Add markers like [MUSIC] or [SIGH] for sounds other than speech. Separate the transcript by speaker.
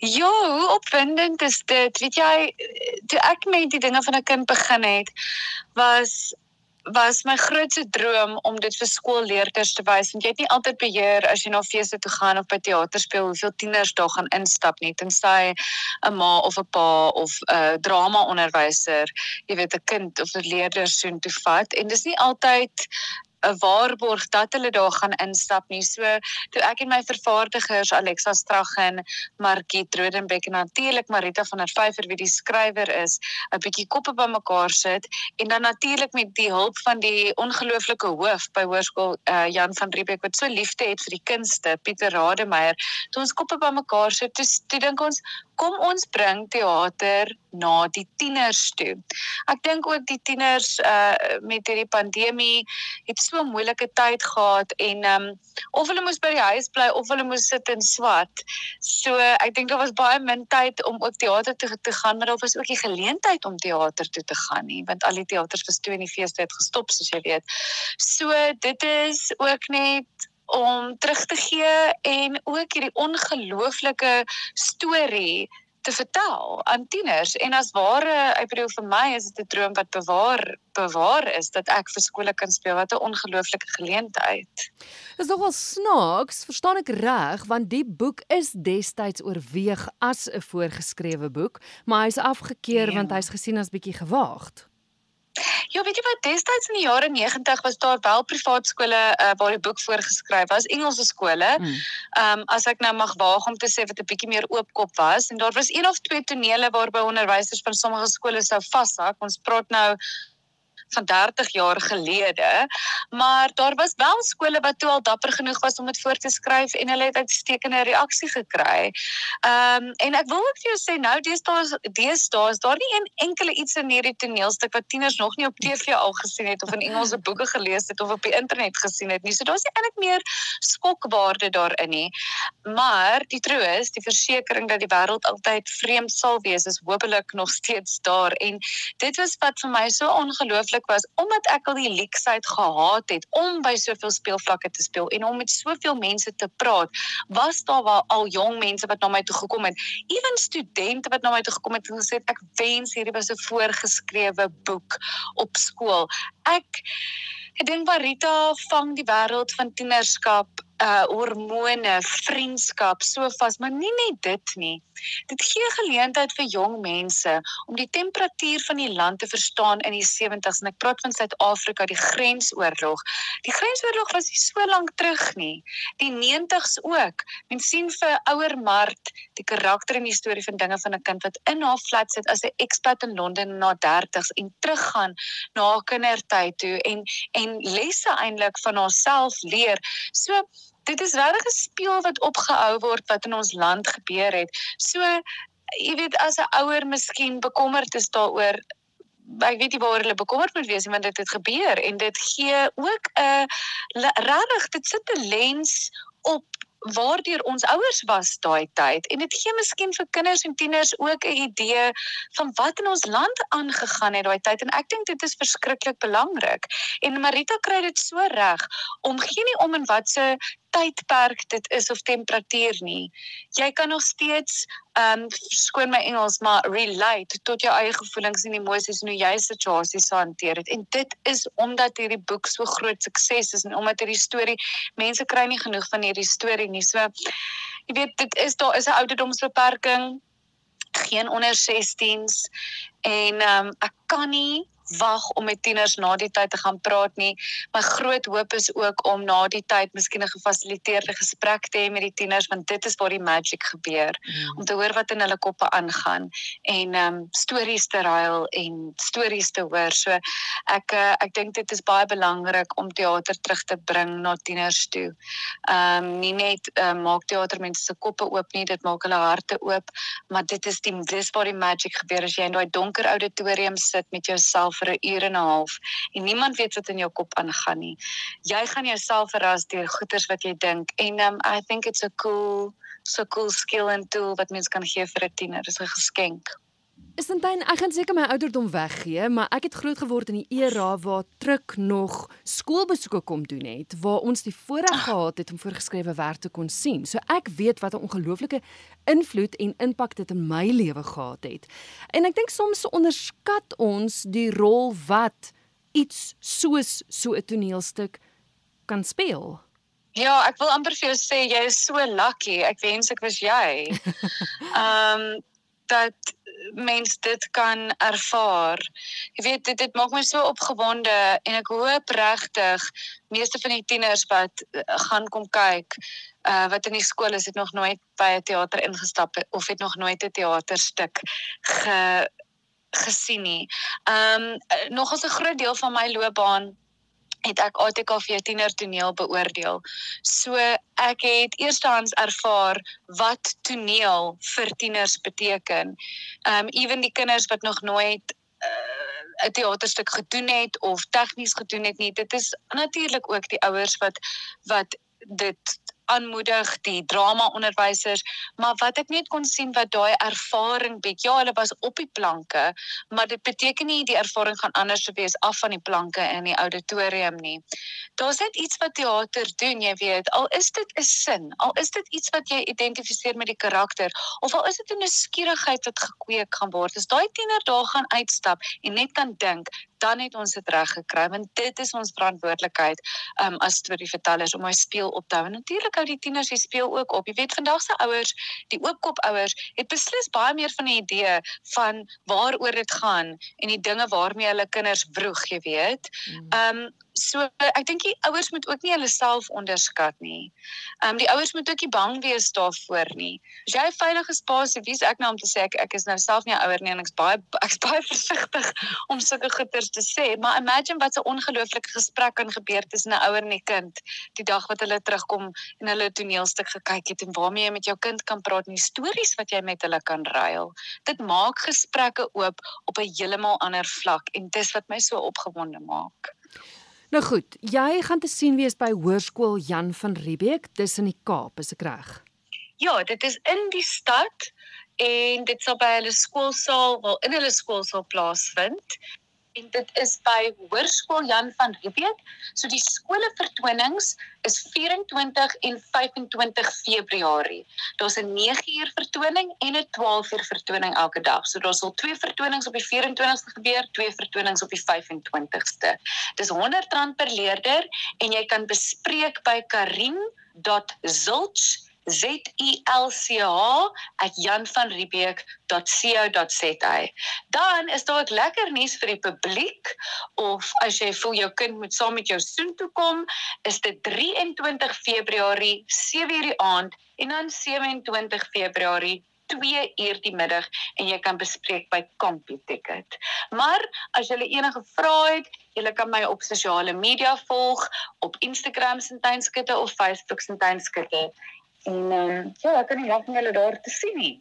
Speaker 1: Ja, hoe opwindend is dit? Weet jy, toe ek met die dinge van 'n kind begin het, was was my grootste droom om dit vir skoolleerders te wys. Want jy het nie altyd beheer as jy na feeste toe gaan of by teater speel hoeveel tieners daar gaan instap nie. Tensy 'n ma of 'n pa of 'n drama onderwyser jy weet 'n kind of 'n leerder soen toe vat. En dis nie altyd 'n waarborg dat hulle daar gaan instap nie. So toe ek en my vervaardigers Alexa Straggen, Margit Rodenbeck en natuurlik Marita van der Vyver wie die skrywer is, 'n bietjie koppe bymekaar sit en dan natuurlik met die hulp van die ongelooflike hoof by hoërskool uh, Jan van Riebeeck wat so liefde het vir die kunste, Pieter Rademeier. Toe ons koppe bymekaar sit, toe, toe dink ons kom ons bring teater na die tieners toe. Ek dink ook die tieners uh met hierdie pandemie het so 'n moeilike tyd gehad en um of hulle moes by die huis bly of hulle moes sit en swat. So ek dink daar was baie min tyd om ook teater toe te gaan, maar daar was ook die geleentheid om teater toe te gaan nie, want al die teaters was toe in die feeste het gestop soos jy weet. So dit is ook net om terug te gee en ook hierdie ongelooflike storie te vertel aan tieners en as ware ek bedoel vir my is dit 'n droom wat bewaar bewaar is dat ek vir skole kan speel wat 'n ongelooflike geleentheid.
Speaker 2: Dis nogal snaaks, verstaan ek reg, want die boek is destyds oorweeg as 'n voorgeskrewe boek, maar hy's afgekeur ja. want hy's gesien as bietjie gewaagd.
Speaker 1: Ja, weet jy wat, destyds in die jare 90 was daar wel privaat skole uh, waar die boek voorgeskryf was, Engelse skole. Hmm. Ehm um, as ek nou mag waag om te sê wat 'n bietjie meer oopkop was en daar was een of twee tonele waarby onderwysers van sommige skole sou vashak. Ons praat nou van 30 jaar gelede, maar daar was wel skole wat toe al dapper genoeg was om dit voor te skryf en hulle het uitstekende reaksie gekry. Ehm um, en ek wil ook vir jou sê nou deesdae deesdae is daar nie een enkele iets in hierdie toneelstuk wat tieners nog nie op TV al gesien het of in Engelse [LAUGHS] boeke gelees het of op die internet gesien het nie. So daar's eintlik meer skokwaarde daarin nie. Maar die troos, die versekering dat die wêreld altyd vreemd sal wees is hopelik nog steeds daar en dit was wat vir my so ongelooflik gelukkig was omdat ek al die leksheid gehaat het om by soveel speelvlakke te speel en om met soveel mense te praat, was daar wel al jong mense wat na my toe gekom het, ewen studente wat na my toe gekom het en gesê ek wens hierdie was 'n voorgeskrewe boek op skool. Ek ek dink Marita vang die wêreld van tienerskap uh hormone, vriendskap so vas, maar nie net dit nie. Dit gee geleentheid vir jong mense om die temperatuur van die land te verstaan in die 70s en ek praat van Suid-Afrika, die grensoorlog. Die grensoorlog was nie so lank terug nie. Die 90s ook. Mens sien vir ouer Mart die karakter en die storie van dinge van 'n kind wat in haar flat sit as 'n expat in Londen na 30s en teruggaan na haar kindertyd toe en en lesse eintlik van haarself leer. So dit is regtig 'n speel wat opgehou word wat in ons land gebeur het. So jy weet as 'n ouer miskien bekommerd is daaroor ek weet nie waar hulle bekommerd moet wees nie want dit het gebeur en dit gee ook 'n regtig dit sit 'n lens op waardeur ons ouers was daai tyd en dit gee miskien vir kinders en tieners ook 'n idee van wat in ons land aangegaan het daai tyd en ek dink dit is verskriklik belangrik en Marita kry dit so reg om geen nie om en wat se tydperk dit is of temperatuur nie. Jy kan nog steeds ehm um, skoon my Engels maar relate tot jou eie gevoelings en emosies en hoe jy situasies hanteer het. En dit is omdat hierdie boek so groot sukses is en omdat hierdie storie mense kry nie genoeg van hierdie storie nie. So jy weet dit is daar is 'n ouderdomsbeperking geen onder 16s en ehm um, ek kan nie wag om met tieners na die tyd te gaan praat nie. My groot hoop is ook om na die tyd miskien 'n gefasiliteerde gesprek te hê met die tieners want dit is waar die magie gebeur. Mm. Om te hoor wat in hulle koppe aangaan en ehm um, stories te ruil en stories te hoor. So ek uh, ek dink dit is baie belangrik om teater terug te bring na tieners toe. Ehm um, nie net uh, maak teater mense se koppe oop nie, dit maak hulle harte oop, maar dit is die dis waar die magie gebeur as jy in daai donker auditorium sit met jouself vir 'n uur en 'n half en niemand weet wat in jou kop aangaan nie. Jy gaan jouself verras deur goeters wat jy dink en um, I think it's a cool so cool skill and tool wat mens kan gee vir 'n tiener. Dis 'n geskenk.
Speaker 2: Sintyn, ek gaan seker my ouderdom weggee, maar ek het groot geword in die era waar Truk nog skoolbesoeke kom doen het, waar ons die voorreg gehad het om voorgeskrewe werk te kon sien. So ek weet wat 'n ongelooflike invloed en impak dit in my lewe gehad het. En ek dink soms onderskat ons die rol wat iets soos so 'n toneelstuk kan speel.
Speaker 1: Ja, ek wil amper vir jou sê jy is so lucky. Ek wens ek was jy. [LAUGHS] Ehm um, dat mens dit kan ervaar. Jy weet dit dit maak my so opgewonde en ek hoop regtig meeste van die tieners wat uh, gaan kom kyk uh wat in die skool is het nog nooit by 'n teater ingestap of het nog nooit 'n teaterstuk ge gesien nie. Ehm um, nog as 'n groot deel van my loopbaan het ek ATKV tiener toneel beoordeel. So ek het eerstehands ervaar wat toneel vir tieners beteken. Um ewen die kinders wat nog nooit uh, 'n teaterstuk gedoen het of tegnies gedoen het nie. Dit is natuurlik ook die ouers wat wat dit aanmoedig die drama onderwysers maar wat ek net kon sien wat daai ervaring bied. Ja hulle was op die planke maar dit beteken nie die ervaring gaan anders wees af van die planke in die auditorium nie. Daar's net iets wat teater doen jy weet. Al is dit 'n sin al is dit iets wat jy identifiseer met die karakter of al is dit 'n nuuskierigheid wat gekweek gaan word as daai tiener daar gaan uitstap en net kan dink dan het ons dit reg gekry want dit is ons verantwoordelikheid um, as storievertellers om hy speel op te hou. Natuurlik hou die tieners die speel ook op. Jy weet vandag se ouers, die oopkop ouers, het beslis baie meer van 'n idee van waaroor dit gaan en die dinge waarmee hulle kinders vroeg, jy weet. Ehm um, So ek dink die ouers moet ook nie hulle self onderskat nie. Ehm um, die ouers moet ook nie bang wees daarvoor nie. As jy 'n veilige spasie, wie's ek nou om te sê ek ek is nou self nie 'n ouer nie en ek's baie ek's [LAUGHS] baie versigtig om sulke goeters te sê, maar imagine wat 'n ongelooflike gesprek kan gebeur tussen 'n ouer en 'n kind die dag wat hulle terugkom en hulle toneelstuk gekyk het en waarmee jy met jou kind kan praat en die stories wat jy met hulle kan ruil. Dit maak gesprekke oop op 'n heeltemal ander vlak en dis wat my so opgewonde maak.
Speaker 2: Nou goed, jy gaan te sien wees by Hoërskool Jan van Riebeeck, dis in die Kaap, is ek reg?
Speaker 1: Ja, dit is in die stad en dit sal by hulle skoolsaal, wel in hulle skoolsaal plaasvind en dit is by Hoërskool Jan van Riebeeck. So die skole vertonings is 24 en 25 Februarie. Daar's 'n 9 uur vertoning en 'n 12 uur vertoning elke dag. So daar sal twee vertonings op die 24ste gebeur, twee vertonings op die 25ste. Dis R100 per leerder en jy kan bespreek by karim.zulch Z U L C H @janvanriebeeck.co.za. Dan is daar ook lekker nuus vir die publiek of as jy voel jou kind moet saam met jou soen toe kom, is dit 23 Februarie 7:00 die aand en dan 27 Februarie 2 uur die middag en jy kan bespreek by CompuTicket. Maar as jy enige vrae het, jy kan my op sosiale media volg op Instagram se tuinskitte of Facebook se tuinskitte. En ehm um, ja, ek kan nie wag om julle daar te sien nie.